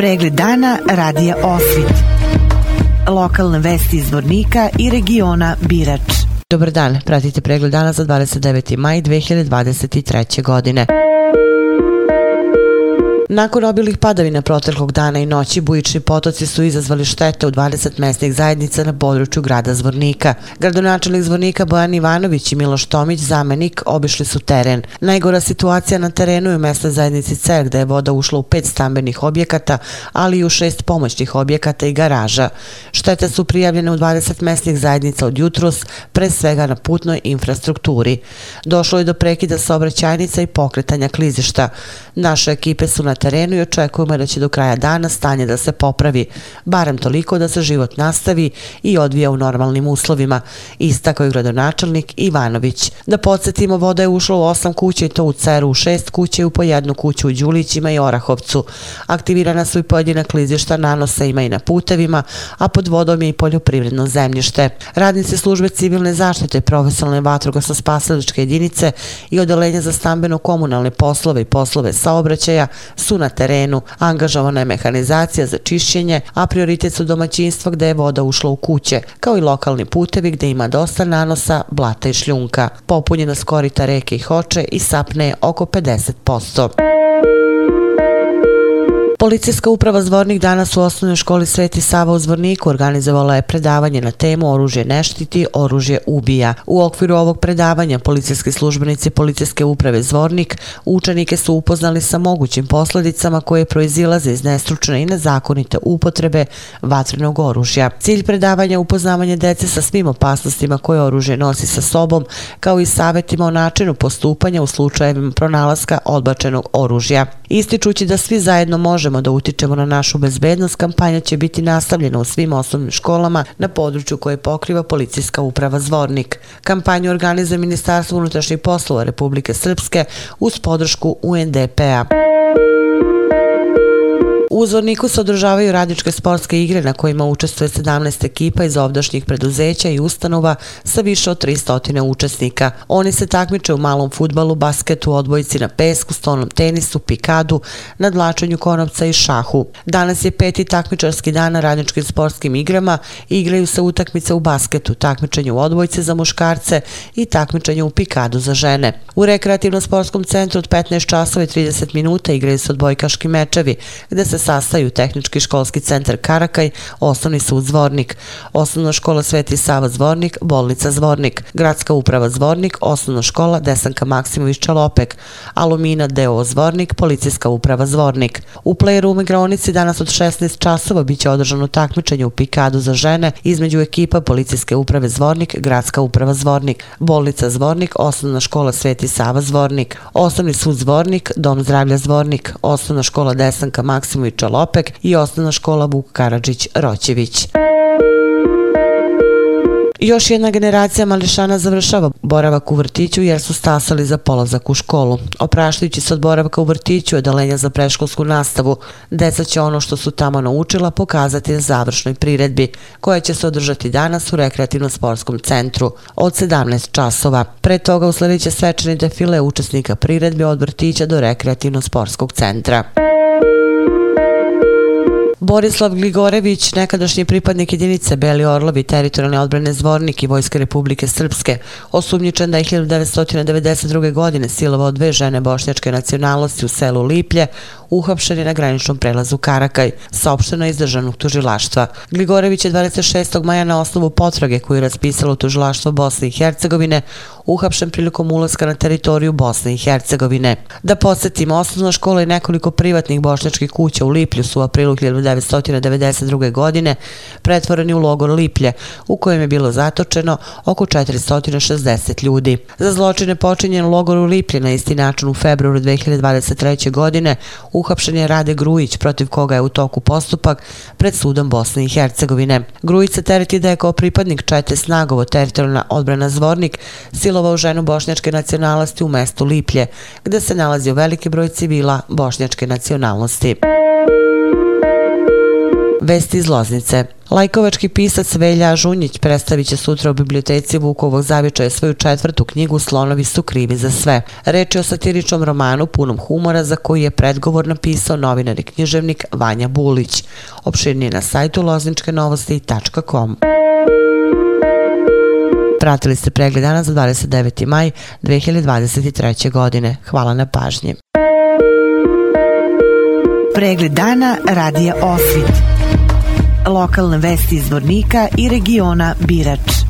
Pregled dana radija Osvit. Lokalne vesti iz Vornika i regiona Birač. Dobar dan, pratite pregled dana za 29. maj 2023. godine. Nakon obilih padavina proteklog dana i noći, bujični potoci su izazvali štete u 20 mesnih zajednica na području grada Zvornika. Gradonačelnik Zvornika Bojan Ivanović i Miloš Tomić, zamenik, obišli su teren. Najgora situacija na terenu je u mesnoj zajednici Cer, gde je voda ušla u pet stambenih objekata, ali i u šest pomoćnih objekata i garaža. Štete su prijavljene u 20 mesnih zajednica od jutros, pre svega na putnoj infrastrukturi. Došlo je do prekida saobraćajnica i pokretanja klizišta. Naše ekipe su na terenu i očekujemo da će do kraja dana stanje da se popravi, barem toliko da se život nastavi i odvija u normalnim uslovima, istakao je gradonačelnik Ivanović. Da podsjetimo, voda je ušla u osam kuće i to u Ceru, u šest kuće i u po jednu kuću u Đulićima i Orahovcu. Aktivirana su i pojedina klizišta nanosa ima i na putevima, a pod vodom je i poljoprivredno zemljište. Radnici službe civilne zaštite, profesionalne vatrogasno spasiličke jedinice i odelenja za stambeno-komunalne poslove i poslove saobraćaja su na terenu. Angažovana je mehanizacija za čišćenje, a prioritet su domaćinstva gde je voda ušla u kuće, kao i lokalni putevi gde ima dosta nanosa, blata i šljunka. Popunjena skorita reke i hoče i sapne je oko 50%. Policijska uprava Zvornik danas u osnovnoj školi Sveti Sava u Zvorniku organizovala je predavanje na temu Oružje ne štiti, oružje ubija. U okviru ovog predavanja policijski službenici Policijske uprave Zvornik učenike su upoznali sa mogućim posledicama koje proizilaze iz nestručne i nezakonite upotrebe vatrenog oružja. Cilj predavanja je upoznavanje dece sa svim opasnostima koje oružje nosi sa sobom, kao i savjetima o načinu postupanja u slučajevima pronalaska odbačenog oružja. Ističući da svi zajedno možemo možemo da utičemo na našu bezbednost, kampanja će biti nastavljena u svim osnovnim školama na području koje pokriva policijska uprava Zvornik. Kampanju organizuje Ministarstvo unutrašnjih poslova Republike Srpske uz podršku UNDP-a uzorniku se održavaju radničke sportske igre na kojima učestvuje 17 ekipa iz ovdašnjih preduzeća i ustanova sa više od 300 učesnika. Oni se takmiče u malom futbalu, basketu, odbojici na pesku, stolnom tenisu, pikadu, nadlačenju konopca i šahu. Danas je peti takmičarski dan na radničkim sportskim igrama igraju se utakmice u basketu, takmičenje u odbojci za muškarce i takmičenje u pikadu za žene. U rekreativno-sportskom centru od 15 časova i 30 minuta igraju se odbojkaški mečevi, gde se sastaju Tehnički školski centar Karakaj, Osnovni sud Zvornik, Osnovna škola Sveti Sava Zvornik, Bolnica Zvornik, Gradska uprava Zvornik, Osnovna škola Desanka Maksimović Čalopek, Alumina DO Zvornik, Policijska uprava Zvornik. U playroom igronici danas od 16 časova biće održano takmičenje u pikadu za žene između ekipa Policijske uprave Zvornik, Gradska uprava Zvornik, Bolnica Zvornik, Osnovna škola Sveti Sava Zvornik, Osnovni sud Zvornik, Dom zdravlja Zvornik, Osnovna škola Desanka Maksimović Čalopek i osnovna škola Vuk Karadžić Roćević. Još jedna generacija mališana završava boravak u vrtiću jer su stasali za polazak u školu. Opraštajući se od boravka u vrtiću i odalenja za preškolsku nastavu. Deca će ono što su tamo naučila pokazati na završnoj priredbi, koja će se održati danas u rekreativno-sportskom centru od 17 časova. Pre toga usledit će svečani defile učesnika priredbe od vrtića do rekreativno-sportskog centra. Borislav Gligorević, nekadašnji pripadnik jedinice Beli Orlovi, teritorijalne odbrane Zvornik i Vojske Republike Srpske, osumnjičen da je 1992. godine silovao dve žene bošnjačke nacionalnosti u selu Liplje, uhapšen je na graničnom prelazu Karakaj, saopšteno iz državnog tužilaštva. Gligorević je 26. maja na osnovu potrage koju je raspisalo tužilaštvo Bosne i Hercegovine uhapšen prilikom ulaska na teritoriju Bosne i Hercegovine. Da podsjetimo, osnovna škola i nekoliko privatnih bošnjačkih kuća u Liplju su u aprilu 1992. godine pretvoreni u logor Liplje, u kojem je bilo zatočeno oko 460 ljudi. Za zločine počinjen u logoru Liplje na isti način u februaru 2023. godine uhapšen je Rade Grujić, protiv koga je u toku postupak pred sudom Bosne i Hercegovine. Grujić se tereti da je kao pripadnik čete snagovo teritorijalna odbrana Zvornik silovao ženu bošnjačke nacionalnosti u mestu Liplje, gde se nalazio veliki broj civila bošnjačke nacionalnosti. Vesti iz Loznice. Lajkovački pisac Velja Žunjić predstavit će sutra u biblioteci Vukovog zavičaja svoju četvrtu knjigu Slonovi su krivi za sve. Reč je o satiričnom romanu punom humora za koji je predgovor napisao novinar i književnik Vanja Bulić. Opširnije na sajtu lozničkenovosti.com. Pratili ste pregled dana za 29. maj 2023. godine. Hvala na pažnji. Pregled dana radija Osvit. Lokalne vesti iz Vornika i regiona Birač.